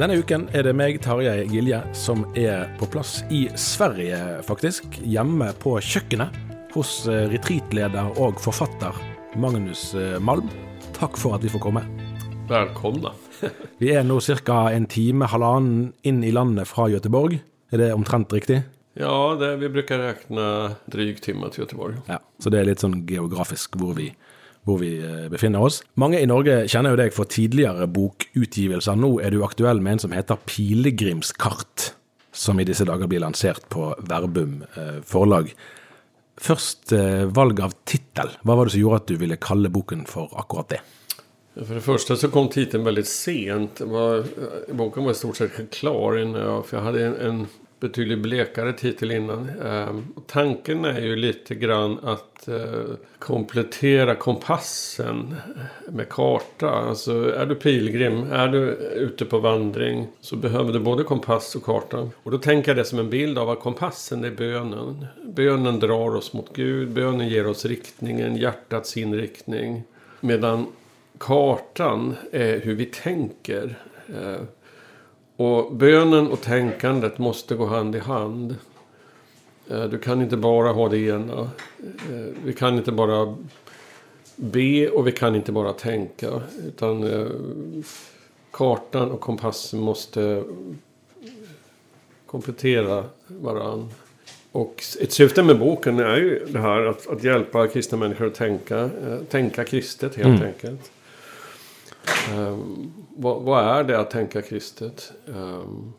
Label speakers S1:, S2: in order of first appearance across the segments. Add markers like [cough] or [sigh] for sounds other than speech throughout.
S1: Denne uken er det meg, Tarjei Gilje, som er på plass i Sverige, faktisk. Hjemme på kjøkkenet hos eh, retreatleder og forfatter Magnus eh, Malm. Takk for at vi får komme.
S2: Välkomna. [laughs]
S1: Vi er nå ca. en time, halvannen inn i landet fra Göteborg. Er det omtrent riktig?
S2: Ja, det, vi brukar räkna dryg timme till Göteborg.
S1: Ja. Så det er litt sånn geografisk hvor vi, hvor vi eh, befinner oss. Mange i Norge kjenner jo deg for tidligere bokutgivelser. Nå er du aktuell med en som heter Pilegrimskart, som i disse dager blir lansert på Verbum eh, forlag. Først eh, valg av tittel. Hva var det som gjorde at du ville kalle boken for akkurat det?
S2: För det första så kom titeln väldigt sent. Var, boken var i stort sett klar innan jag, för jag hade en, en betydligt blekare titel innan. Ehm, tanken är ju lite grann att eh, komplettera kompassen med karta. Alltså är du pilgrim, är du ute på vandring så behöver du både kompass och karta. Och då tänker jag det som en bild av att kompassen är bönen. Bönen drar oss mot Gud, bönen ger oss riktningen, hjärtats inriktning. Medan kartan är hur vi tänker. Eh, och bönen och tänkandet måste gå hand i hand. Eh, Du kan inte bara ha det ena. Eh, Vi kan inte bara be och vi kan inte bara tänka. Utan eh, kartan och kompassen måste komplettera varann. Och ett syfte med boken är ju det här att, att hjälpa kristna människor att tänka, tänka kristet helt enkelt. Eh, vad, vad är det att tänka kristet? Um,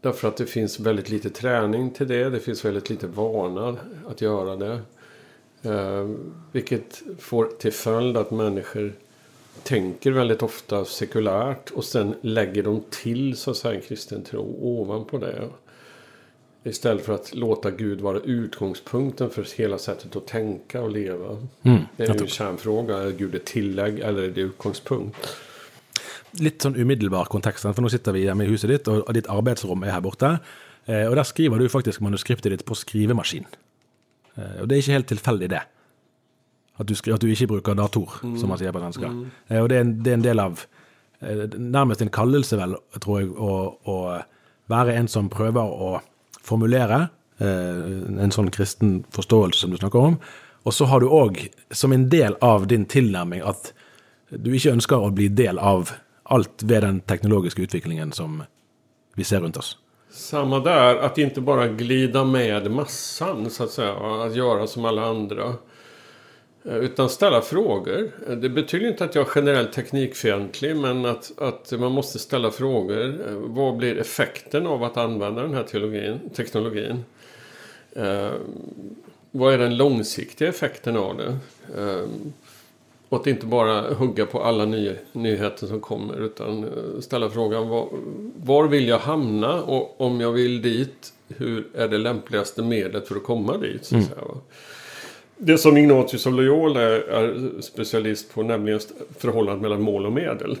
S2: därför att det finns väldigt lite träning till det. Det finns väldigt lite vana att göra det. Ehm, vilket får till följd att människor tänker väldigt ofta sekulärt. Och sen lägger de till så att säga en kristen tro ovanpå det. Istället för att låta Gud vara utgångspunkten för hela sättet att tänka och leva. det är ju en kärnfråga. Är Gud ett tillägg eller är det utgångspunkt?
S1: Litt sånn umiddelbar kontekst, for nå sitter vi hjemme i huset ditt, og og ditt arbeidsrom er her borte. Eh, Og der skriver du faktisk manuskriptet ditt på skrivemaskin. Eh, Og det er ikke helt tilfeldig, det. At du, skri- at du ikke bruker dator, som man sier på svensk. Eh, Og det er, en, det er en del av nærmest en kallelse, vel, tror jeg, å, å være en som prøver å formulere eh, en sånn kristen forståelse som du snakker om. Og så har du òg, som en del av din tilnærming, at du ikke ønsker å bli del av alt ved den teknologiske utviklingen som vi ser rundt oss.
S2: Samma där, att inte bara glida med massan så att säga. Att göra som alla andra. Eh, Utan ställa frågor. Eh, Det betyder inte att jag är generellt teknikfientlig. Men att, att man måste ställa frågor. Eh, Vad blir effekten av att använda den här teologin, teknologin? Eh, vad är den långsiktiga effekten av det? Eh, Och att inte bara hugga på alla ny, nyheter som kommer. Utan ställa frågan var, var vill jag hamna? Och om jag vill dit, hur är det lämpligaste medlet för att komma dit? Så att säga, va? Det som Ignatius av Loyola är, är specialist på, nämligen förhållandet mellan mål och medel.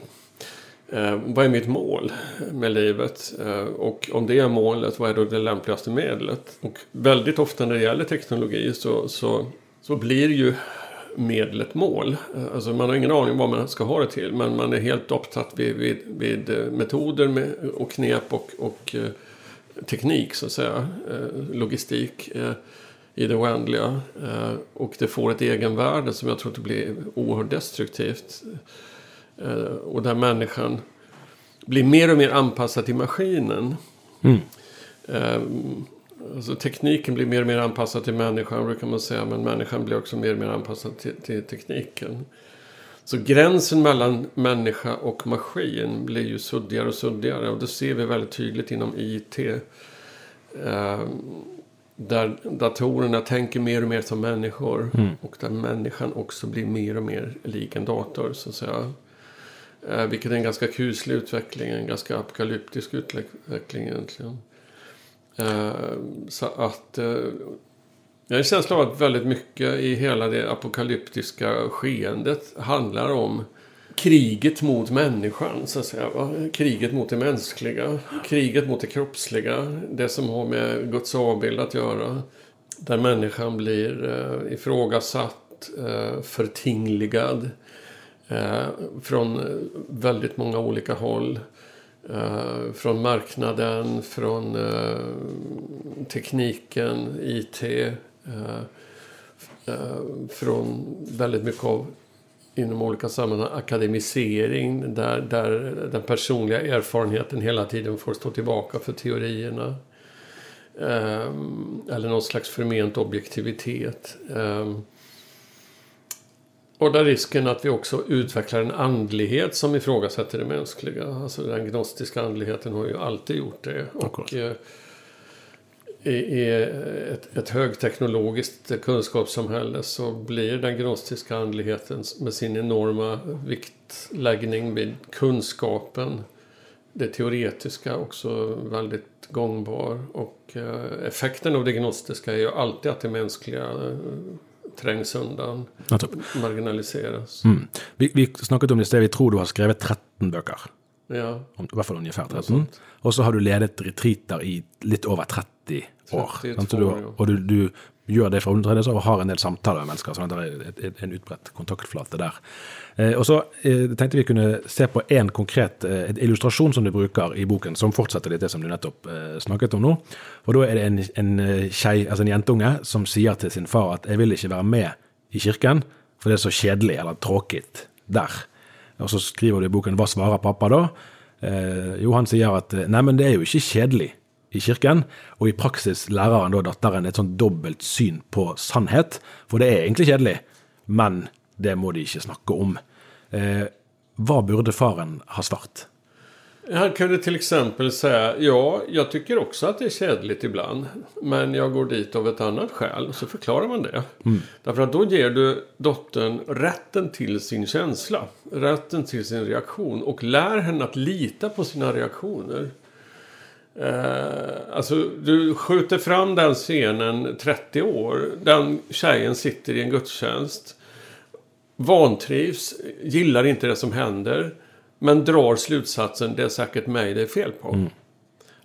S2: Eh, vad är mitt mål med livet? Eh, och om det är målet, vad är då det lämpligaste medlet? Och väldigt ofta när det gäller teknologi så, så, så blir ju medlet mål. Eh, Alltså man har ingen aning vad man ska ha det till. Men man är helt upptatt vid, vid, vid eh, metoder med, och knep och, och eh, teknik så att säga. Eh, logistik eh, i det oändliga. Eh, och det får ett egenvärde som jag tror att det blir oerhört destruktivt. Eh, och där människan blir mer och mer anpassad till maskinen. Eh, alltså tekniken blir mer och mer anpassad till människan brukar man säga. Men människan blir också mer och mer anpassad till, till tekniken. Så gränsen mellan människa och maskin blir ju suddigare och suddigare. Och det ser vi väldigt tydligt inom IT. Där datorerna tänker mer och mer som människor. Och där människan också blir mer och mer lik en dator. Så att säga. Eh, vilket är en ganska kuslig utveckling. En ganska apokalyptisk utveckling egentligen. Eh, så att... Eh, jag har en känsla av att väldigt mycket i hela det apokalyptiska skeendet handlar om kriget mot människan, så att säga. Va? Kriget mot det mänskliga. Kriget mot det kroppsliga. Det som har med Guds avbild att göra. Där människan blir eh, ifrågasatt, eh, förtingligad. Eh, från väldigt många olika håll. Eh, från marknaden, från eh, tekniken, IT. Eh, eh, från väldigt mycket av inom olika sammanhang akademisering där, där den personliga erfarenheten hela tiden får stå tillbaka för teorierna. Ehm, eller någon slags förment objektivitet. Ehm, och där risken att vi också utvecklar en andlighet som ifrågasätter det mänskliga. Alltså den gnostiska andligheten har ju alltid gjort det. Och, i i ett, ett högteknologiskt kunskapssamhälle så blir den gnostiska andligheten med sin enorma viktläggning vid kunskapen, det teoretiska också väldigt gångbar. Och eh, effekten av det gnostiska är ju alltid att det mänskliga eh, trängs undan, marginaliseras.
S1: Mm. Vi, vi snakket om det i sted, vi tror du har skrevet 13 bøker.
S2: Ja,
S1: Om, I hvert fall ungefär 13. Og så har du ledet retreater i litt over 30 år.
S2: 32
S1: sant? Så du, og du, du gjør det for undertredelse og har en del samtaler med mennesker. sånn at det er en utbredt kontaktflate der. Eh, og så eh, tenkte vi kunne se på en konkret eh, illustrasjon som du bruker i boken, som fortsetter litt det som du nettopp eh, snakket om nå. Og da er det en, en eh, skei, altså en jentunge som sier til sin far at 'jeg vil ikke være med i kirken, for det er så kjedelig eller tråkigt der'. Og så skriver du i boken 'Hva svarer pappa da?' Eh, jo, han sier at nej, nei, men det er jo ikke kjedelig i kirken, og i praksis lærer han da datteren et sånn dobbelt syn på sannhet, for det er egentlig kjedelig, men det må de ikke snakke om. Eh, hva burde faren ha svart?
S2: Han kunde till exempel säga ja, jag tycker också att det är kedligt ibland. Men jag går dit av ett annat skäl. Så förklarar man det. Därför att då ger du dottern rätten till sin känsla. Rätten till sin reaktion. Och lär henne att lita på sina reaktioner. Eh, alltså du skjuter fram den scenen 30 år. Den tjejen sitter i en gudstjänst. Vantrivs, gillar inte det som händer. Men drar slutsatsen, det är säkert mig det är fel på.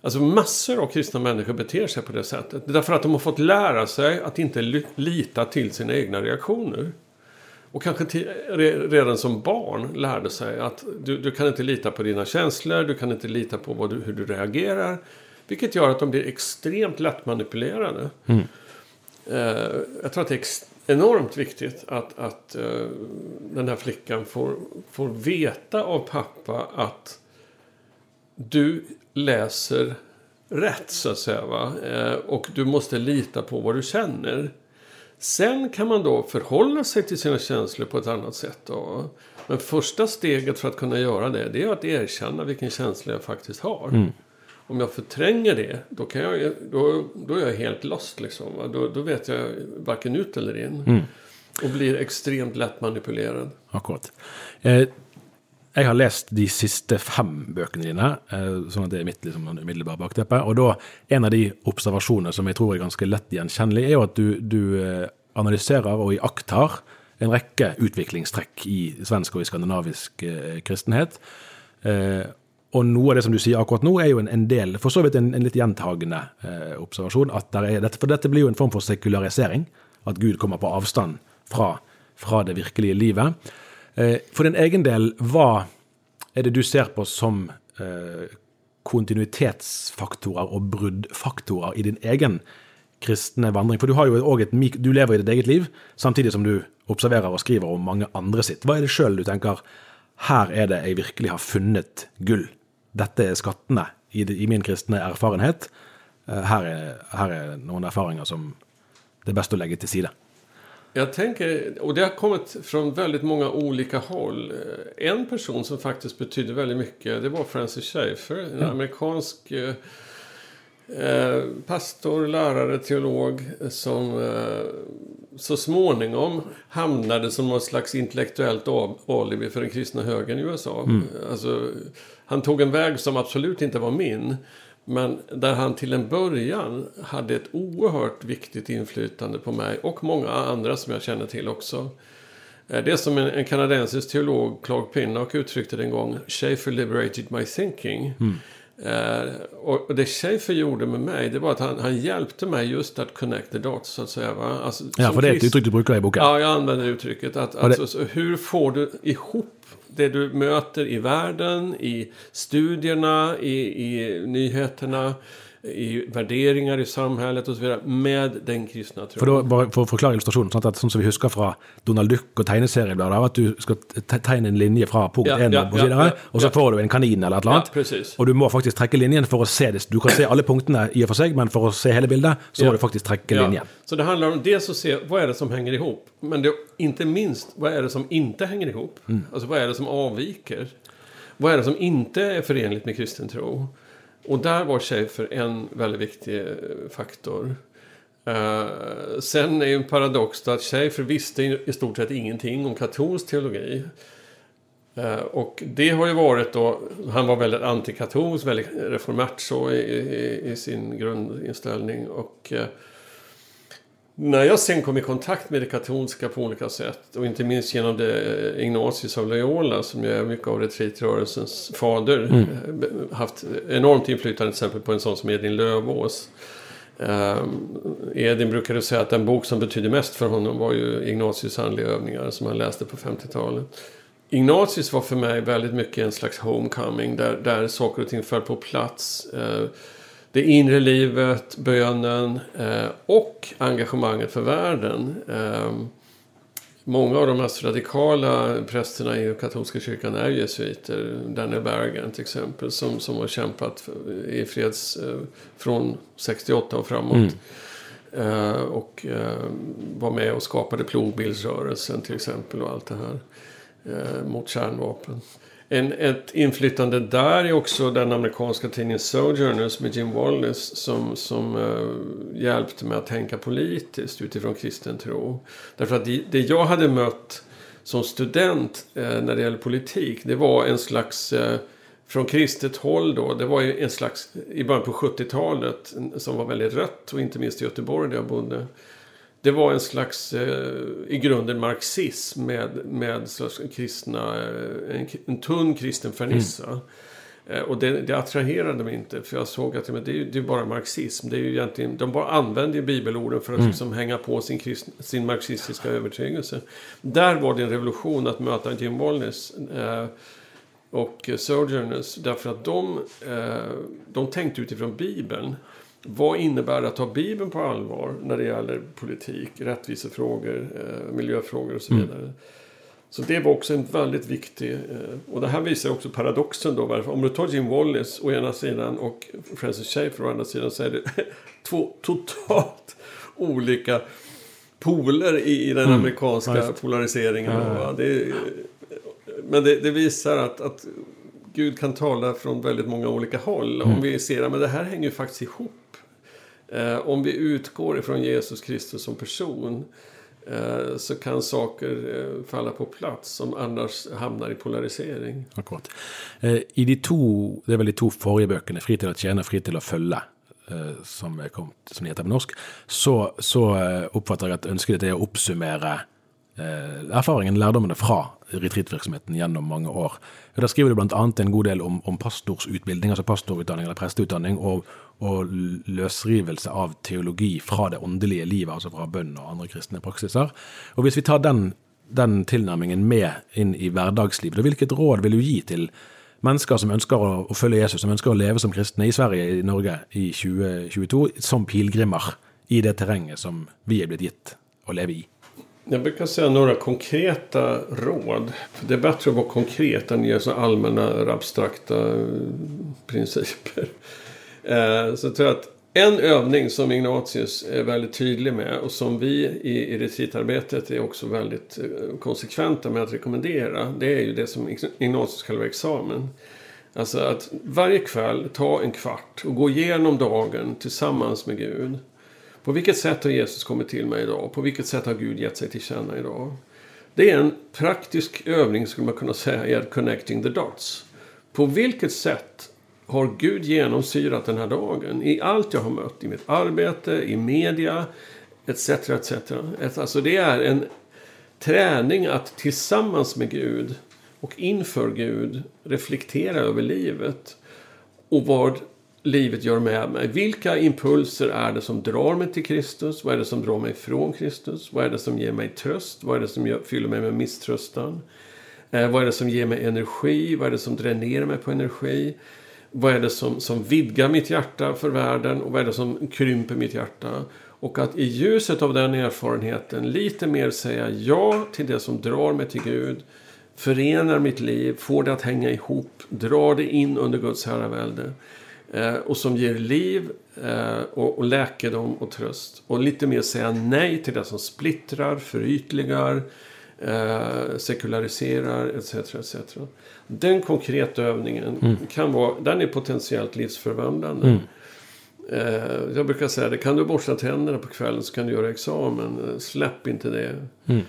S2: Alltså massor av kristna människor beter sig på det sättet. Därför att de har fått lära sig att inte li- lita till sina egna reaktioner. Och kanske till, re, redan som barn lärde sig att du, du kan inte lita på dina känslor, du kan inte lita på du, hur du reagerar. Vilket gör att de blir extremt lättmanipulerade. Eh, jag tror att det är enormt viktigt att, att uh, den här flickan får, får veta av pappa att du läser rätt så att säga. Va? Uh, och du måste lita på vad du känner. Sen kan man då förhålla sig till sina känslor på ett annat sätt. Då. Men första steget för att kunna göra det, det är att erkänna vilken känsla jag faktiskt har. Mm. Om jag förtränger det, då, kan jag, då, då är jag helt lost. Liksom? Då, då vet jag varken ut eller in. Och blir extremt lätt manipulerad.
S1: Akkurat. Eh, jeg har lest de siste fem bøkene dine, eh, at det er mitt liksom, umiddelbare bakteppe. Og da, en av de observasjonene som jeg tror er ganske lett gjenkjennelig, er jo at du, du eh, analyserer og iakttar en rekke utviklingstrekk i svensk og i skandinavisk eh, kristenhet. Eh, og noe av det som du sier akkurat nå, er jo en, en del, for så vidt en, en litt gjentagende eh, observasjon. at dette, For dette blir jo en form for sekularisering. At Gud kommer på avstand fra, fra det virkelige livet. Eh, for din egen del, hva er det du ser på som eh, kontinuitetsfaktorer og bruddfaktorer i din egen kristne vandring? For du, har jo også et, du lever i ditt eget liv, samtidig som du observerer og skriver om mange andre sitt. Hva er det sjøl du tenker her er det jeg virkelig har funnet gull? Dette er skattene i, det- i min kristne erfarenhet. Eh, Her er, her er noen erfaringer som det er best å legge til side.
S2: Jag tänker, och det har kommit från väldigt många olika håll. Eh, En person som faktiskt betydde väldigt mycket, det var Francis Schaeffer. En amerikansk eh, eh, pastor, lärare, teolog som eh, så småningom hamnade som någon slags intellektuellt alibi för den kristna högern i USA. Alltså, han tog en väg som absolut inte var min. Men där han till en början hade ett oerhört viktigt inflytande på mig och många andra som jag känner till också. Eh, Det är som en, en kanadensisk teolog, Clark Pinnock, uttryckte det en gång. Schaefer liberated my thinking. Eh, och och det Schaefer gjorde med mig, det var att han, han hjälpte mig just att connect the dots, så att säga. Va? Alltså,
S1: Ja, for det er et
S2: krist-
S1: uttrykk du bruker i boka.
S2: Ja, jag använder uttrycket. Att, alltså, så hur får du ihop det du möter i världen, i studierna, i, i nyheterna, i värderingar i samhället och så vidare med den kristna tron?
S1: For, da, bare for å forklare illustrasjonen, sånn, at, sånn som vi husker fra Donald Duck og tegneserieblader, at du skal te- tegne en linje fra punkt
S2: Ja,
S1: 1
S2: ja,
S1: og
S2: ja,
S1: videre,
S2: ja,
S1: og så får du en kanin eller et eller annet. Og du må faktisk trekke linjen for å se det. Du kan se alle punktene i og for seg, men for å se hele bildet, så må du faktisk trekke
S2: Ja,
S1: linjen.
S2: så det handlar om dels att se vad är det som hänger ihop. Men det, inte minst, vad är det som inte hänger ihop? Alltså vad är det som avviker? Vad är det som inte är förenligt med kristen tro? Och där var Schaefer en väldigt viktig eh, faktor. Uh, sen är ju en paradox då att Schaefer visste i, stort sett ingenting om katolsk teologi. Uh, och det har ju varit då, han var väldigt antikatolsk, väldigt reformacho i, i, i sin grundinställning. Och uh, när jag sen kom i kontakt med det katolska på olika sätt och inte minst genom det eh, Ignatius av Loyola som ju är mycket av retreatrörelsens fader. eh, Haft enormt inflytande till exempel på en sån som Edin Lövås. Um, Edin brukade säga att den bok som betydde mest för honom var ju Ignatius andliga övningar som han läste på 50-talet. Ignatius var för mig väldigt mycket en slags homecoming där, där saker och ting föll på plats. Eh, det inre livet, bönen eh, och engagemanget för världen. Eh, många av de mest radikala prästerna i katolska kyrkan är jesuiter. Daniel Bergen till exempel som, som har kämpat i freds eh, från 68 och framåt. Eh, och eh, var med och skapade plogbilsrörelsen till exempel och allt det här eh, mot kärnvapen. En, ett inflytande där är också den amerikanska tidningen Sojourners med Jim Wallace som, som eh, hjälpte mig att tänka politiskt utifrån kristen tro. Därför att det, det jag hade mött som student eh, när det gäller politik det var en slags eh, från kristet håll då, det var ju en slags, i början på 70-talet, som var väldigt rött och inte minst i Göteborg där jag bodde. Det var en slags, eh, i grunden marxism med, med slags kristna, eh, en, en tunn kristen fernissa. Eh, och det, det attraherade mig inte, för jag såg att men det, är, ju- det är bara marxism. Det är ju egentligen, de bara använder ju bibelorden för att liksom hänga på sin, krist, sin marxistiska övertygelse. Där var det en revolution att möta Jim Wallace. Eh, och Sojourners. Därför att de, eh, de tänkte utifrån Bibeln. Vad innebär det att ta Bibeln på allvar när det gäller politik, rättvisefrågor, eh, miljöfrågor och så vidare. Så det var också en väldigt viktig... Eh, och det här visar också paradoxen då. Varför, om du tar Jim Wallace å ena sidan och Francis Schaeffer å andra sidan så är det [laughs] två totalt olika poler i, i den amerikanska
S1: Ja,
S2: polariseringen.
S1: Ja?
S2: Det, men det, det visar att, att Gud kan tala från väldigt många olika håll.
S1: Mm.
S2: Om vi ser att det här hänger ju faktiskt ihop. Eh, om vi utgår ifrån Jesus Kristus som person. eh, så kan saker eh, falla på plats som annars hamnar i polarisering.
S1: Akkurat. Eh, I de to, det er vel de to forrige bøkene, 'Fri til å tjene', 'Fri til å følge', eh, som, kom, som de heter på norsk, så, så eh, oppfatter jeg at ønsket ditt er å oppsummere Eh, erfaringen, lærdommene fra retreatvirksomheten gjennom mange år. Og Der skriver du bl.a. en god del om, om pastorsutbildning, altså pastorutdanning eller presteutdanning, og, og løsrivelse av teologi fra det åndelige livet, altså fra bønn og andre kristne praksiser. Og Hvis vi tar den, den tilnærmingen med inn i hverdagslivet, hvilket råd vil du gi til mennesker som ønsker å, å følge Jesus, som ønsker å leve som kristne i Sverige, i Norge, i 2022, som pilegrimer i det terrenget som vi er blitt gitt å leve i?
S2: Jag brukar säga några konkreta råd. För det är bättre att vara konkret än att ge så allmänna abstrakta principer. Eh, så jag tror att en övning som Ignatius är väldigt tydlig med och som vi i, i retreatarbetet är också väldigt eh, konsekventa med att rekommendera. Det är ju det som Ignatius kallar examen. Alltså att varje kväll ta en kvart och gå igenom dagen tillsammans med Gud. På vilket sätt har Jesus kommit till mig idag? På vilket sätt har Gud gett sig till känna idag? Det är en praktisk övning skulle man kunna säga är connecting the dots. På vilket sätt har Gud genomsyrat den här dagen? I allt jag har mött, i mitt arbete, i media, etc. etc. Alltså det är en träning att tillsammans med Gud och inför Gud reflektera över livet. Och vad livet gör med mig. Vilka impulser är det som drar mig till Kristus? Vad är det som drar mig från Kristus? Vad är det som ger mig tröst? Vad är det som fyller mig med misströstan? Eh, vad är det som ger mig energi? Vad är det som dränerar mig på energi? Vad är det som, som vidgar mitt hjärta för världen? Och vad är det som krymper mitt hjärta? Och att i ljuset av den erfarenheten lite mer säga ja till det som drar mig till Gud. Förenar mitt liv, får det att hänga ihop, drar det in under Guds herravälde. Eh, och som ger liv eh, och, och läkedom och tröst. Och lite mer säga nej till det som splittrar, förytligar, eh, sekulariserar etc. etc. Den konkreta övningen mm. kan vara, den är potentiellt livsförvandlande. Mm. Eh, jag brukar säga det, kan du borsta tänderna på kvällen så kan du göra examen. Eh, släpp inte det. Mm.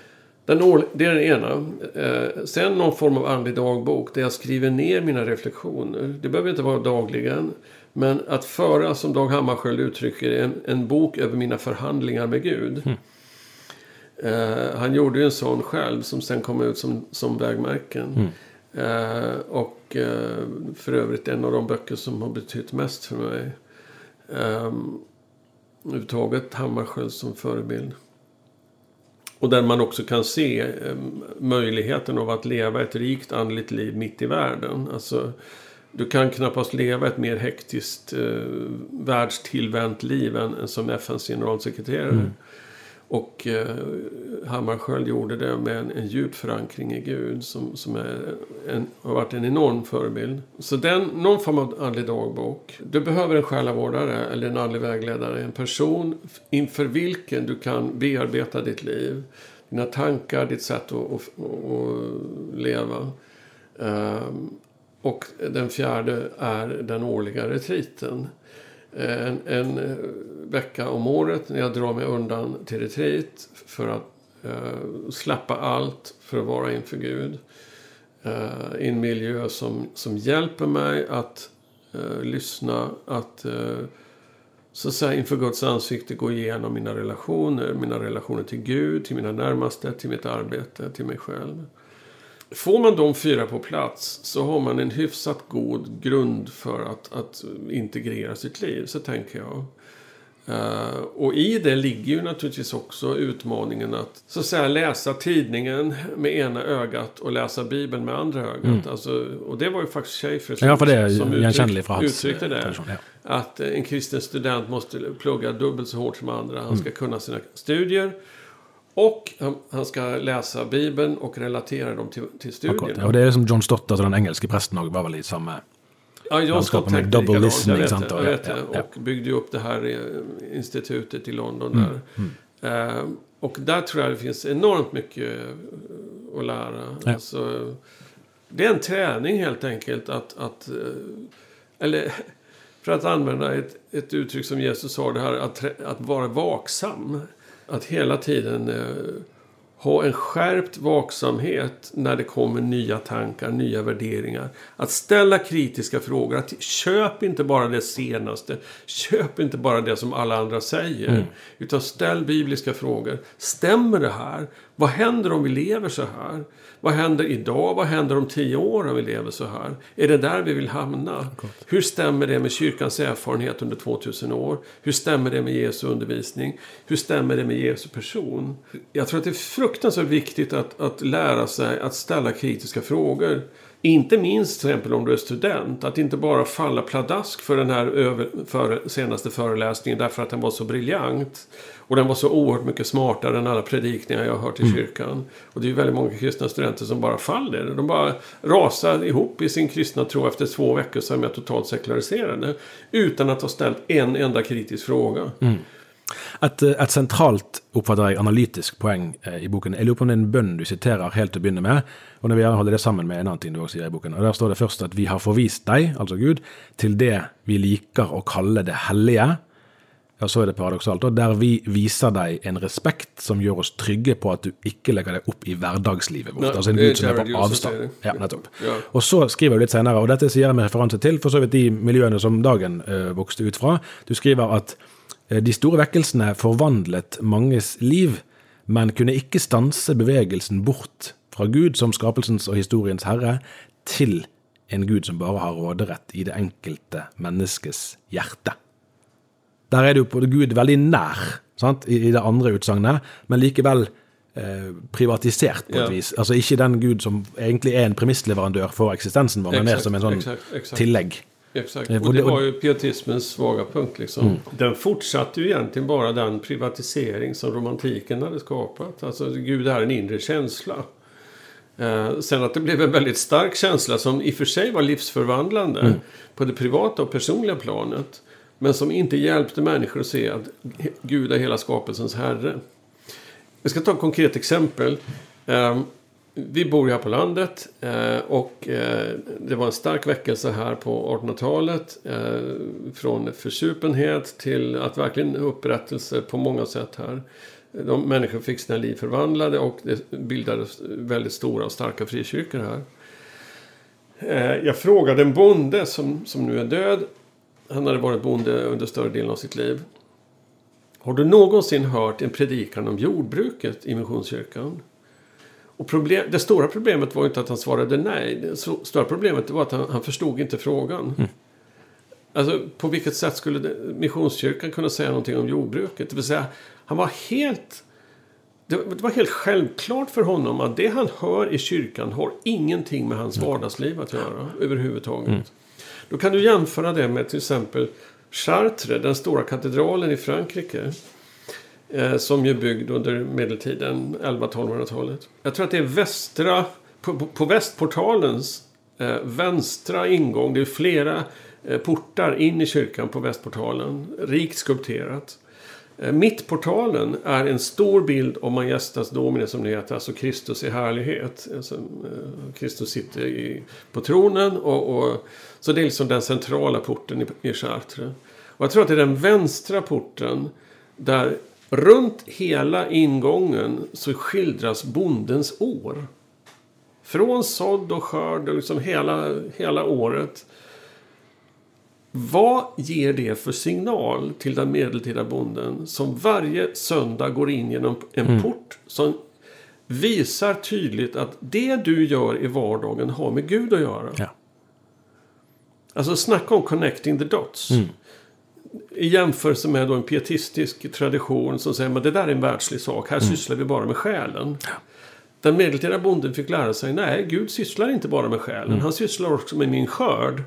S2: Den, det är den ena. Eh, sen någon form av andlig dagbok där jag skriver ner mina reflektioner. Det behöver inte vara dagligen. Men att föra, som Dag Hammarskjöld uttrycker en, en bok över mina förhandlingar med Gud. Mm. Eh, han gjorde ju en sån själv som sen kom ut som, som vägmärken. Mm. Eh, och eh, för övrigt en av de böcker som har betytt mest för mig. Eh, överhuvudtaget Hammarskjöld som förebild. Och där man också kan se eh, möjligheten av att leva ett rikt andligt liv mitt i världen. Alltså, du kan knappast leva ett mer hektiskt eh, världstillvänt liv än, än som FNs generalsekreterare. Mm. Och eh, Hammarskjöld gjorde det med en, en djup förankring i Gud som, som är en, har varit en enorm förebild. Så den, någon form av andlig dagbok. Du behöver en själavårdare eller en andlig vägledare. En person inför vilken du kan bearbeta ditt liv. Dina tankar, ditt sätt att, att, att leva. Um, och den fjärde är den årliga retriten en, en eh, vecka om året när jag drar mig undan till retreat för att eh, släppa allt för att vara inför Gud. Eh, I en miljö som, som hjälper mig att eh, lyssna, att eh, så att säga inför Guds ansikte gå igenom mina relationer. Mina relationer till Gud, till mina närmaste, till mitt arbete, till mig själv. Får man de fyra på plats så har man en hyfsat god grund för att, att integrera sitt liv, så tänker jag. Uh, och i det ligger ju naturligtvis också utmaningen att så att säga läsa tidningen med ena ögat och läsa Bibeln med andra ögat. Mm. Alltså, och det var ju faktiskt Schaefer som,
S1: ja, för det
S2: som
S1: uttryck,
S2: uttryckte det. Ja. Att en kristen student måste plugga dubbelt så hårt som andra. Han mm. ska kunna sina studier. Och han, ska läsa Bibeln och relatera dem till, till studierna.
S1: Och det är som John Stott, alltså den engelske prästen, var väl i samma...
S2: Ja, John Stott tänkte
S1: double listening, jag vet?
S2: Jag vet, ja, ja. Och byggde upp det här institutet i London. Mm. Där. Mm. Uh, och där tror jag det finns enormt mycket att lära. Ja. Alltså, det är en träning helt enkelt att... att eh, eller [laughs] för att använda ett, ett uttryck som Jesus sa, det här att, att vara vaksam. Att hela tiden eh, ha en skärpt vaksamhet när det kommer nya tankar, nya värderingar. Att ställa kritiska frågor. Att köp inte bara det senaste. Köp inte bara det som alla andra säger. Utan ställ bibliska frågor. Stämmer det här? Vad händer om vi lever så här? Vad händer idag? Vad händer om tio år om vi lever så här? Är det där vi vill hamna? Hur stämmer det med kyrkans erfarenhet under 2000 år? Hur stämmer det med Jesu undervisning? Hur stämmer det med Jesu person? Jag tror att det är fruktansvärt viktigt att, att lära sig att ställa kritiska frågor. Inte minst till exempel om du är student. Att inte bara falla pladask för den här över, för, senaste föreläsningen därför att den var så briljant. Och den var så oerhört mycket smartare än alla predikningar jag har hört i kyrkan. Och det är ju väldigt många kristna studenter som bara faller. De bara rasar ihop i sin kristna tro. Efter två veckor så är de totalt sekulariserade. Utan att ha ställt en enda kritisk fråga.
S1: Et, eh, et sentralt oppfatter jeg, analytisk poeng eh, i boken. Jeg lurer på om det er en bønn du siterer helt til å begynne med, og når vi gjerne holder det sammen med en annen ting du også sier i boken. Og Der står det først at vi har forvist deg, altså Gud, til det vi liker å kalle det hellige. Ja, så er det paradoksalt, og der vi viser deg en respekt som gjør oss trygge på at du ikke legger deg opp i hverdagslivet vårt.
S2: Nei,
S1: altså en Gud som er på avstand. Ja, nettopp.
S2: Ja.
S1: Og så skriver du litt senere, og dette sier jeg med referanse til for så vidt de miljøene som Dagen eh, vokste ut fra. Du skriver at eh, de store vekkelsene forvandlet manges liv, men kunne ikke stanse bevegelsen bort fra Gud som skapelsens og historiens herre, til en Gud som bare har råderett i det enkelte menneskes hjerte. Der er det jo på Gud veldig nær sant? I, det andre utsagnet, men likevel eh, privatisert på et
S2: Ja.
S1: vis. Altså ikke den Gud som egentlig er en premissleverandør for eksistensen vår, men mer som en sånn
S2: exakt, exakt.
S1: tillegg.
S2: Exakt. Och det var ju pietismens svaga punkt. Liksom. Den fortsatte ju egentligen bara den privatisering som romantiken hade skapat. Alltså Gud är en inre känsla. Eh, sen att det blev en väldigt stark känsla som i och för sig var livsförvandlande på det privata och personliga planet. Men som inte hjälpte människor att se att Gud är hela skapelsens herre. Jag ska ta ett konkret exempel. Eh, vi bor ju här på landet eh, och eh, det var en stark väckelse här på 1800-talet. Eh, från försupenhet till att verkligen upprättelse på många sätt här. De människor fick sina liv förvandlade och det bildades väldigt stora och starka frikyrkor här. Eh, jag frågade en bonde som, som nu är död. Han hade varit bonde under större delen av sitt liv. Har du någonsin hört en predikan om jordbruket i Missionskyrkan? Och problem, det stora problemet var inte att han svarade nej. Det stora problemet var att han, han förstod inte frågan. Alltså på vilket sätt skulle det, Missionskyrkan kunna säga någonting om jordbruket? Det vill säga, han var helt... Det, det var helt självklart för honom att det han hör i kyrkan har ingenting med hans vardagsliv att göra överhuvudtaget. Då kan du jämföra det med till exempel Chartres, den stora katedralen i Frankrike. Eh, som ju är byggd under medeltiden, 11-1200-talet. Jag tror att det är västra, på, på, på västportalens eh, vänstra ingång. Det är flera eh, portar in i kyrkan på västportalen. Rikt skulpterat. Eh, Mittportalen är en stor bild av Majestas Domine som det heter, alltså Kristus i härlighet. Alltså, eh, Kristus sitter i, på tronen och, och så det är liksom den centrala porten i, i Chartres. Och jag tror att det är den vänstra porten där runt hela ingången så skildras bondens år. Från sådd och skörd och liksom hela, hela året. Vad ger det för signal till den medeltida bonden som varje söndag går in genom en port som visar tydligt att det du gör i vardagen har med Gud att göra?
S1: Ja.
S2: Alltså snacka om connecting the dots. I jämförelse med då en pietistisk tradition som säger att det där är en världslig sak. Här sysslar vi bara med själen. Den medeltida bonden fick lära sig nej, Gud sysslar inte bara med själen. Han sysslar också med min skörd.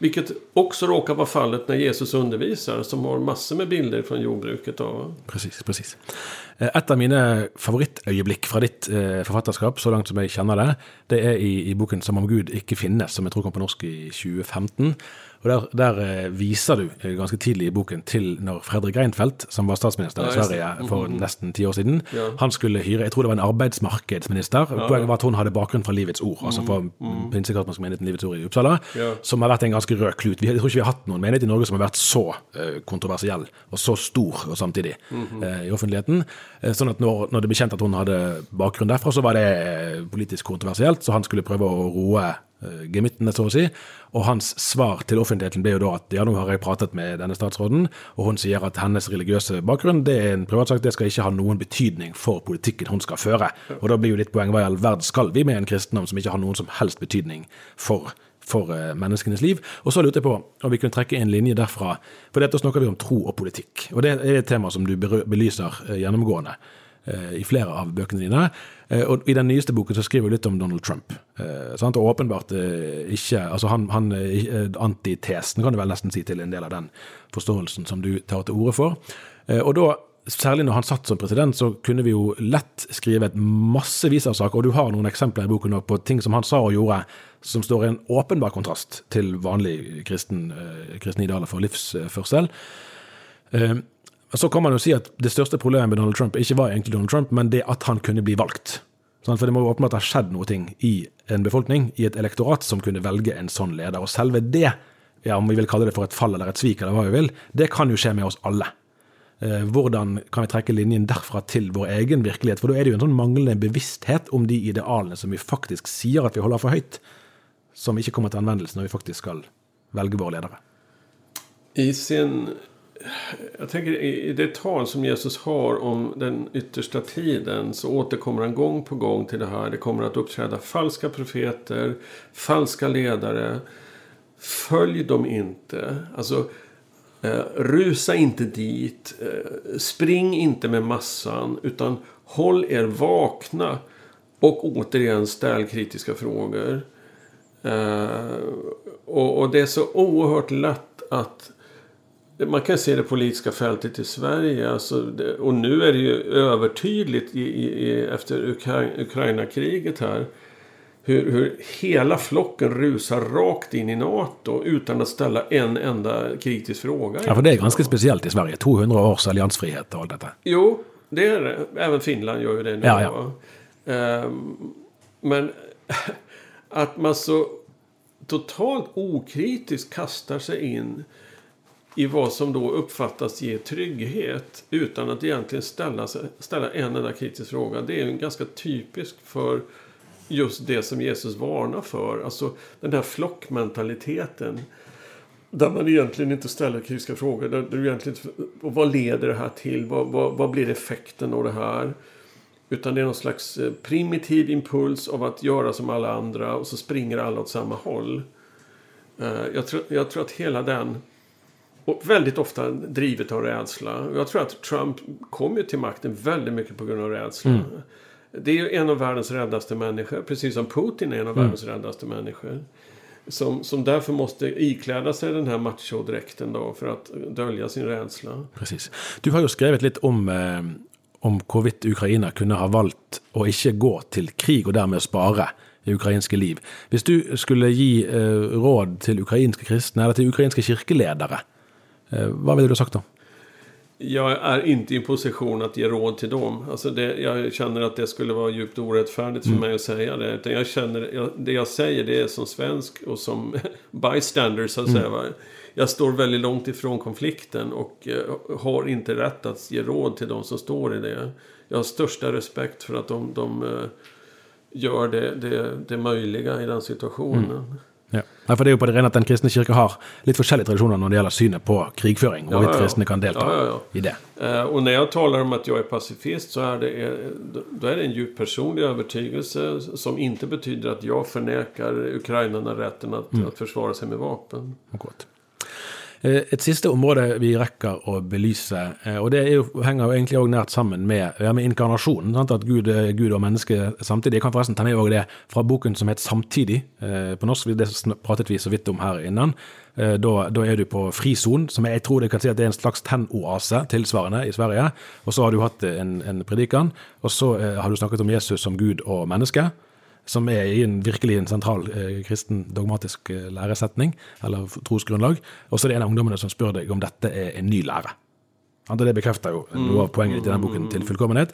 S2: Vilket också råkar vara fallet när Jesus undervisar. Som har massor med bilder från jordbruket. Då.
S1: Precis, precis. Eh, Et av mine favorittøyeblikk fra ditt eh, forfatterskap, så langt som jeg kjenner det, det er i, i boken 'Som om Gud ikke finnes', som jeg tror kom på norsk i 2015. Og Der, der eh, viser du eh, ganske tidlig i boken til når Fredrik Reinfeldt, som var statsminister i. Sverige for nesten ti år siden, han skulle hyre Jeg tror det var en arbeidsmarkedsminister. Poenget var at hun hadde bakgrunn fra Livets Ord, altså fra Pinsekarismens menigheten Livets Ord i Uppsala, som har vært en ganske ganske rød klut. Jeg tror ikke vi har hatt noen menighet i Norge som har vært så eh, kontroversiell og så stor og samtidig i offentligheten. Sånn at når, når det ble kjent at hun hadde bakgrunn derfra, så var det eh, politisk kontroversielt, så han skulle prøve å roe Eh, gemitten, gemyttene, så å si. Og hans svar til offentligheten ble jo da at ja, nå har jeg pratet med denne statsråden, og hun sier at hennes religiøse bakgrunn det er en privatsak, det skal ikke ha noen betydning for politikken hun skal føre. Og da blir jo litt poeng hva i all verden skal vi med en kristendom som ikke har noen som helst betydning for for eh, menneskenes liv. Og så lurte jeg på om vi kunne trekke en linje derfra, for dette snakker vi om tro og politikk. Og det er et tema som du belyser eh, gjennomgående Eh, i flera av böckerna dina. Eh, och i den nyaste boken så skriver du lite om Donald Trump. Eh, så sant? Og åpenbart eh, ikke Altså han, han antitesen, kan du vel nesten si, til en del av den forståelsen som du tar til orde for. Och Og da Særlig når han satt som president, så kunne vi jo lett skrive et massevis av saker, og du har noen eksempler i boken på ting som han sa og gjorde, som står i en åpenbar kontrast til vanlig kristen, eh, kristne idealer for livsførsel. Så kan man jo si at det største problemet med Donald Trump ikke var egentlig Donald Trump, men det at han kunne bli valgt. For det må jo åpenbart ha skjedd noe ting i en befolkning, i et elektorat, som kunne velge en sånn leder. Og selve det, ja, om vi vil kalle det for et fall eller et svik, eller hva vi vil, det kan jo skje med oss alle. Eh, hvordan kan vi trekke linjen derfra til vår egen virkelighet? For da er det jo en sånn manglende bevissthet om de idealene som vi faktisk sier at vi holder for høyt, som ikke kommer til anvendelse når vi faktisk skal velge våre ledere.
S2: I sin... Jag tänker i det tal som Jesus har om den yttersta tiden så återkommer han gång på gång till det här. Det kommer att uppträda falska profeter, falska ledare. Följ dem inte. Alltså, eh, rusa inte dit. Eh, spring inte med massan. Utan håll er vakna. Och återigen ställ kritiska frågor. Eh, och, och det är så oerhört lätt att man kan se det politiska fältet i Sverige. Alltså det, och nu är det ju övertydligt i, i, efter Ukra- Ukraina-kriget här. Hur, hur hela flocken rusar rakt in i NATO utan att ställa en enda kritisk fråga.
S1: Ja, for det er ganske spesielt i Sverige. 200 års alliansfrihet og alt dette.
S2: Jo, det är det. Även Finland gör ju det nu.
S1: Ja, ja.
S2: Ehm, men [laughs] att man så totalt okritiskt kastar sig in i vad som då uppfattas ge trygghet utan att egentligen ställa, ställa en enda kritisk fråga. Det är en ganska typiskt för just det som Jesus varnar för. Alltså den här flockmentaliteten. Där man egentligen inte ställer kritiska frågor. Där du egentligen, och vad leder det här till? Vad, vad, vad blir effekten av det här? Utan det är någon slags eh, primitiv impuls av att göra som alla andra och så springer alla åt samma håll. Eh, jag tror, jag tror att hela den, och väldigt ofta drivet av rädsla. Och Jag tror att Trump kom ju till makten väldigt mycket på grund av rädsla. Det är ju en av världens räddaste människor, precis som Putin är en av världens räddaste människor. Som, som därför måste ikläda sig den här machodräkten då för att dölja sin rädsla.
S1: Precis. Du har jo skrevet litt om, eh, om hvorvidt Ukraina kunne ha valgt å ikke gå til krig og dermed spare ukrainske liv. Hvis du skulle gi eh, råd til ukrainske kristne eller til ukrainske kirkeledere, eh, hva ville du sagt da?
S2: Jag är inte i position att ge råd till dem. Alltså det, jag känner att det skulle vara djupt orättfärdigt för mig att säga det. Utan jag känner, jag, det jag säger det är som svensk och som [laughs] bystander så att säga. va. Jag står väldigt långt ifrån konflikten och eh, har inte rätt att ge råd till de som står i det. Jag har största respekt för att de, de eh, gör det, det, det möjliga i den situationen.
S1: Ja. Nei, for det er jo på det rene at Den kristne kirke har litt forskjellige tradisjoner når det gjelder synet på krigføring, og
S2: Ja,
S1: hvorvidt
S2: ja, ja.
S1: kristne kan delta
S2: Ja, ja, ja.
S1: i det.
S2: Eh, Och när jag talar om att jag är pacifist så är det, eh, då är det en djup personlig övertygelse som inte betyder att jag förnekar ukrainarna rätten att, att försvara sig med vapen.
S1: Akkurat. Eh, et siste område vi rekker å belyse, eh, og det er jo, henger jo egentlig også nært sammen med, med inkarnasjonen. Sant? At Gud, eh, Gud og menneske samtidig. Jeg kan forresten ta med også det fra boken som het 'Samtidig' på norsk. Det pratet vi så vidt om her innan. Da, da er du på frizon, som jeg tror det kan si at det er en slags tennoase tilsvarende i Sverige. Og så har du hatt en, en predikan, og så har du snakket om Jesus som Gud og menneske som er i en virkelig en sentral eh, kristen dogmatisk eh, læresetning, eller trosgrunnlag. Og så er det en av ungdommene som spør deg om dette er en ny lære. Og det bekrefter jo noe av poenget i denne boken til fullkommenhet.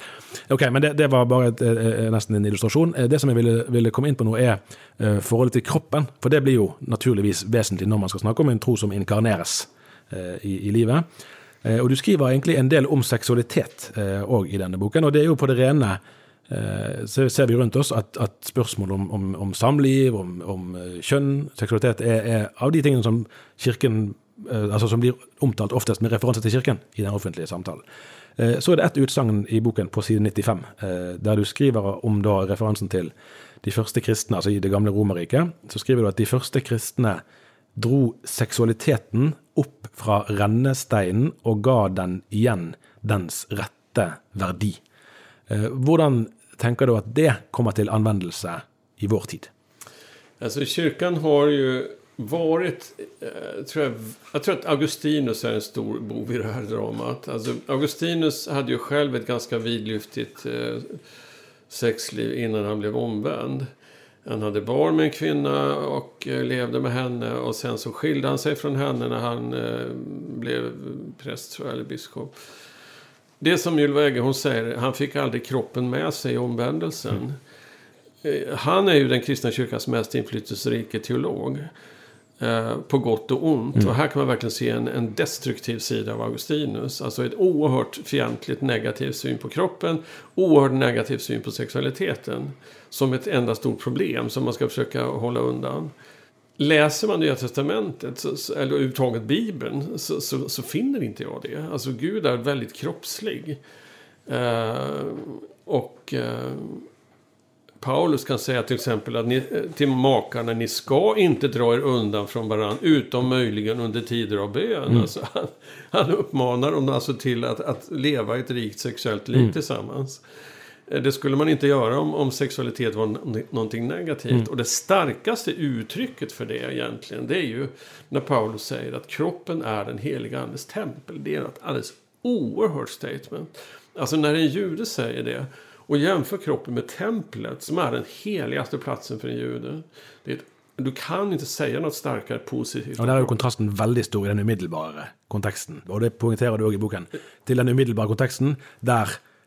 S1: Ok, Men det, det var bare et, eh, nesten en illustrasjon. Eh, det som jeg ville, ville komme inn på nå, er eh, forholdet til kroppen. For det blir jo naturligvis vesentlig når man skal snakke om en tro som inkarneres eh, i, i livet. Eh, Og du skriver egentlig en del om seksualitet eh, òg i denne boken, og det er jo på det rene Eh, så ser vi rundt oss at, at spørsmål om, om, om samliv, om, om eh, kjønn, seksualitet, er, er av de tingene som kirken eh, alltså altså som blir omtalt oftest med referanse til kirken i den offentlige samtalen. Eh, så er det ett utsagn i boken på side 95, där der du skriver om da referansen til de første kristne, altså i det gamle Romerriket. Så skriver du at de første kristne dro seksualiteten opp fra rennesteinen og ga den igjen dens rette verdi. Hur Hvordan Tänker du att det kommer till användelse i vår tid?
S2: Alltså kyrkan har ju varit, eh, tror jag, jag tror att Augustinus är en stor bov i det här dramat. Alltså Augustinus hade ju själv ett ganska vidlyftigt eh, sexliv innan han blev omvänd. Han hade barn med en kvinna och eh, levde med henne och sen så skilde han sig från henne när han eh, blev präst tror jag, eller biskop. Det som Ylva Eggehorn säger, han fick aldrig kroppen med sig i omvändelsen. Eh, Han är ju den kristna kyrkans mest inflytelserike teolog. Eh, på gott och ont. Och här kan man verkligen se en, en destruktiv sida av Augustinus. Alltså ett oerhört fientligt negativ syn på kroppen. Oerhört negativ syn på sexualiteten. Som ett enda stort problem som man ska försöka hålla undan. Läser man Nya Testamentet, så, så- eller överhuvudtaget Bibeln, så, så, så finner inte jag det. Alltså Gud är väldigt kroppslig. Eh, och eh, Paulus kan säga till exempel att ni, till makarna, ni ska inte dra er undan från varandra, utom möjligen under tider av bön. Alltså, han, han uppmanar dem alltså till att, att leva ett rikt sexuellt liv tillsammans. Eh, Det skulle man inte göra om, om sexualitet var nå- någonting negativt. Och det starkaste uttrycket för det egentligen, det är ju när Paulus säger att kroppen är den heliga andes tempel. Det är ett alldeles oerhört statement. Alltså när en jude säger det och jämför kroppen med templet som är den heligaste platsen för en jude. Det är ett, du kan inte säga något starkare positivt.
S1: Og Der er jo kontrasten veldig stor i den umiddelbare konteksten. Og det poengterer du òg i boken. Til den umiddelbare konteksten der,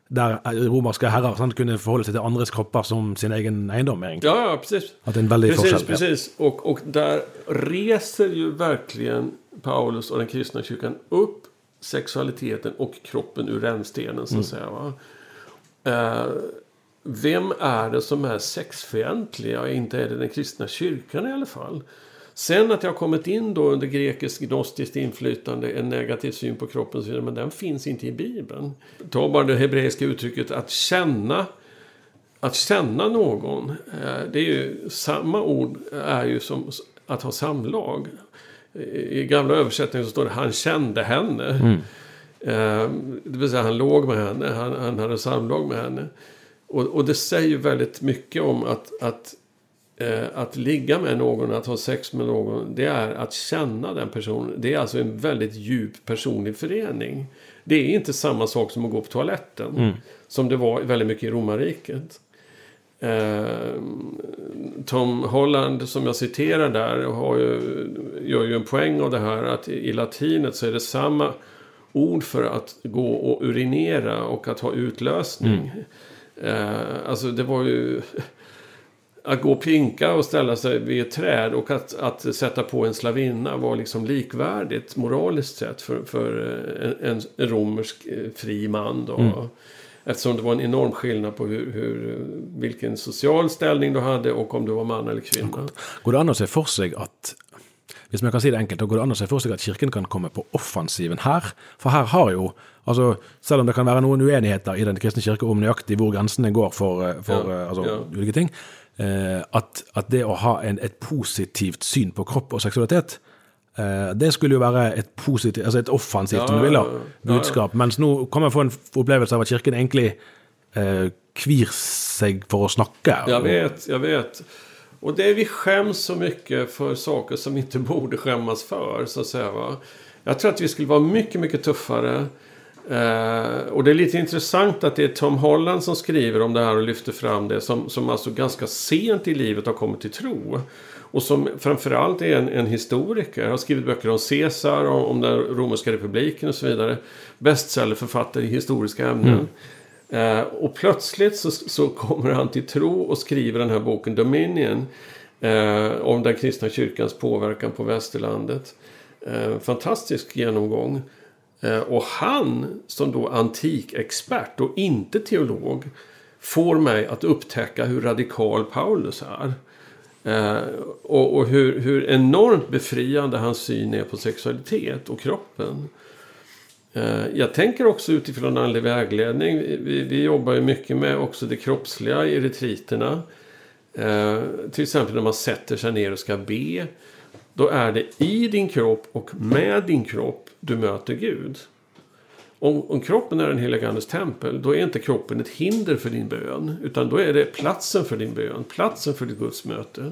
S1: der romerske herrer sant, kunne forholde seg til andres kropper som sin egen eiendom. egentlig.
S2: Ja, ja, precis.
S1: Att det är en väldig
S2: precis,
S1: forskjell, ja.
S2: precis. Och, och där reser ju verkligen Paulus och den kristna kyrkan upp sexualiteten och kroppen ur rännstenen, så att säga. Va? Eh, vem är det som är sexfientlig? Ja, inte är det den kristna kyrkan i alla fall. Sen att jag har kommit in då under grekisk gnostiskt inflytande, en negativ syn på kroppen, men den finns inte i Bibeln. Ta bara det hebreiska uttrycket att känna att känna någon, eh, det är ju samma ord är ju som att ha samlag. I gamla översättningar så står det han kände henne. Eh, Det vill säga han låg med henne, han, han hade samlag med henne. Och, och det säger ju väldigt mycket om att, att, att ligga med någon, att ha sex med någon, det är att känna den personen. Det är alltså en väldigt djup personlig förening. Det är inte samma sak som att gå på toaletten. Som det var väldigt mycket i romarriket. Eh, Tom Holland som jag citerar där har ju, gör ju en poäng av det här att i, latinet så är det samma ord för att gå och urinera och att ha utlösning. Eh, alltså det var ju att gå och pinka och ställa sig vid ett träd och att, att sätta på en slavinna var liksom likvärdigt moraliskt sett för, för en, en, en romersk eh, fri man. Då. Eftersom det var en enorm skillnad på hur, hur, vilken social ställning du hade och om du var man eller kvinna.
S1: Går det an å se for seg at hvis man kan si det enkelt, da går det an å se for seg at Kirken kan komme på offensiven her? For her har jo, altså selv om det kan være noen uenigheter i Den kristne kirke om nøyaktig hvor grensene går for, eh, for
S2: Ja,
S1: eh, altså,
S2: ja.
S1: ulike ting, eh, at, at det å ha en, et positivt syn på kropp og seksualitet eh, det skulle jo være et positivt, altså et offensivt
S2: Ja,
S1: om du vil da,
S2: ja, ja. Ja, ja.
S1: budskap. Mens nå kan man få en opplevelse av at Kirken egentlig eh, kvir seg for å snakke.
S2: Jag vet, jag vet. Och det är vi skäms så mycket för saker som inte borde skämmas för, så att säga. Va? Jag tror att vi skulle vara mycket, mycket tuffare Eh, och det är lite intressant att det är Tom Holland som skriver om det här och lyfter fram det. Som, som alltså ganska sent i livet har kommit till tro. Och som framförallt är en, en historiker. Har skrivit böcker om Caesar, om, om den romerska republiken och så vidare. Bestsellerförfattare i historiska ämnen. Eh, och plötsligt så, så kommer han till tro och skriver den här boken Dominion. Eh, om den kristna kyrkans påverkan på västerlandet. Eh, fantastisk genomgång. Eh, och han som då antikexpert och inte teolog får mig att upptäcka hur radikal Paulus är. Eh, och, och hur, hur enormt befriande hans syn är på sexualitet och kroppen. Eh, jag tänker också utifrån andlig vägledning. Vi, vi jobbar ju mycket med också det kroppsliga i retriterna. Eh, till exempel när man sätter sig ner och ska be. Då är det i din kropp och med din kropp du möter Gud. Om, om kroppen är den heliga Andes tempel, då är inte kroppen ett hinder för din bön. Utan då är det platsen för din bön, platsen för ditt gudsmöte.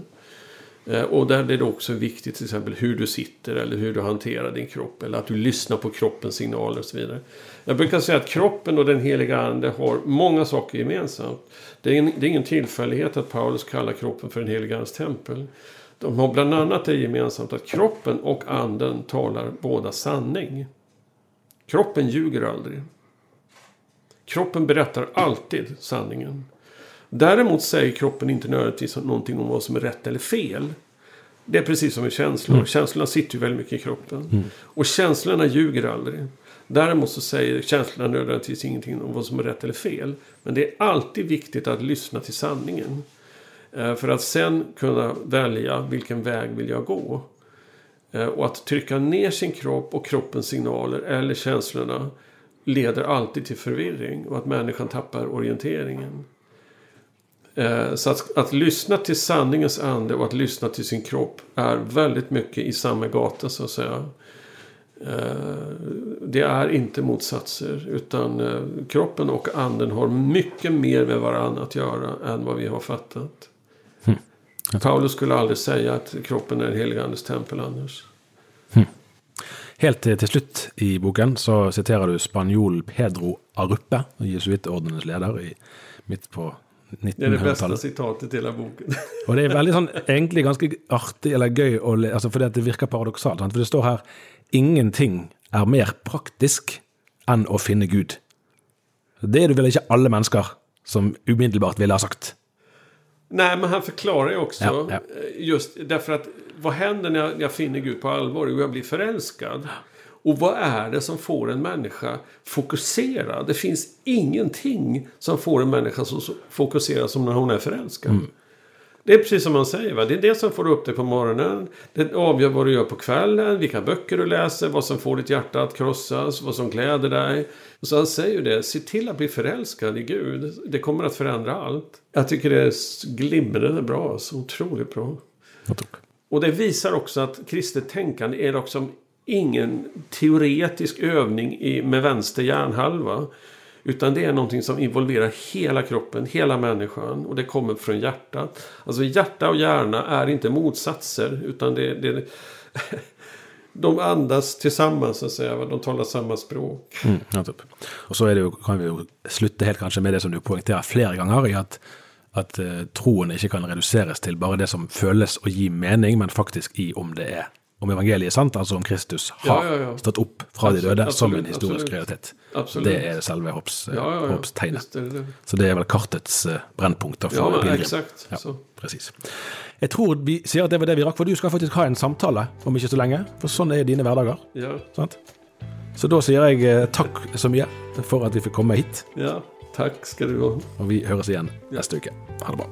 S2: Eh, och där är det också viktigt till exempel hur du sitter eller hur du hanterar din kropp. Eller att du lyssnar på kroppens signaler och så vidare. Jag brukar säga att kroppen och den heliga ande har många saker gemensamt. Det är, en, det är ingen tillfällighet att Paulus kallar kroppen för den heliga andes tempel. De har bland annat det gemensamt att kroppen och anden talar båda sanning. Kroppen ljuger aldrig. Kroppen berättar alltid sanningen. Däremot säger kroppen inte nödvändigtvis någonting om vad som är rätt eller fel. Det är precis som med känslor. Mm. Känslorna sitter ju väldigt mycket i kroppen. Mm. Och känslorna ljuger aldrig. Däremot så säger känslorna nödvändigtvis ingenting om vad som är rätt eller fel. Men det är alltid viktigt att lyssna till sanningen. Eh, för att sen kunna välja vilken väg vill jag gå. Eh, och att trycka ner sin kropp och kroppens signaler eller känslorna leder alltid till förvirring och att människan tappar orienteringen. Eh, så att, att lyssna till sanningens ande och att lyssna till sin kropp är väldigt mycket i samma gata så att säga. Det är inte motsatser utan kroppen och anden har mycket mer med varandra att göra än vad vi har fattat. Paulus skulle aldrig säga att kroppen är den helige andes tempel annars.
S1: Hmm. Helt til slutt i boken så siterer du spanjolen Pedro Arrupe, jesuittordenens leder i, midt på 1900-tallet.
S2: Det er det beste sitatet til hele boken.
S1: og det er veldig sånn, egentlig ganske artig eller gøy, å, altså fordi det virker paradoksalt. For det står her ingenting er mer praktisk enn å finne Gud. Det er det vel ikke alle mennesker som umiddelbart ville ha sagt.
S2: Nej, men han förklarar ju också.
S1: Ja, ja.
S2: Just därför att vad händer när jag, jag finner Gud på allvar? Jo, jag blir förälskad. Och vad är det som får en människa fokuserad? Det finns ingenting som får en människa så fokuserad som när hon är förälskad. Mm. Det är precis som man säger. Va? Det är det som får upp dig på morgonen. Det avgör vad du gör på kvällen. Vilka böcker du läser. Vad som får ditt hjärta att krossas. Vad som gläder dig. Och så han säger ju det. Se till att bli förälskad i Gud. Det kommer att förändra allt. Jag tycker det är glimrande bra. Så otroligt bra. Och det visar också att kristet tänkande är också ingen teoretisk övning i, med vänster hjärnhalva. Utan det är någonting som involverar hela kroppen, hela människan. Och det kommer från hjärtat. Alltså hjärta och hjärna är inte motsatser. Utan det, det [laughs] de andas tillsammans så att säga. De talar samma språk.
S1: Mm, ja, typ. Och så är det jo, kan vi jo slutte helt kanskje med det som du poengterer flere ganger, i at, at uh, eh, troen ikke kan reduseres til bare det som føles och gi mening, men faktisk i om det er om evangeliet er sant, altså om Kristus har ja, ja, ja. stått opp fra de døde absolutt, som en historisk absolutt. realitet. Absolutt. Det er selve hoppstegnet. Så det er vel kartets uh, brennpunkt for
S2: ja,
S1: pilegrim. Precis. Jeg tror vi sier at det var det vi rakk, for du skal faktisk ha en samtale om ikke så lenge. For sånn er dine hverdager. Så da sier jeg uh, takk så mye for at vi fikk komme hit.
S2: Ja, takk skal du ha.
S1: Og vi høres igjen neste uke. Ha det bra.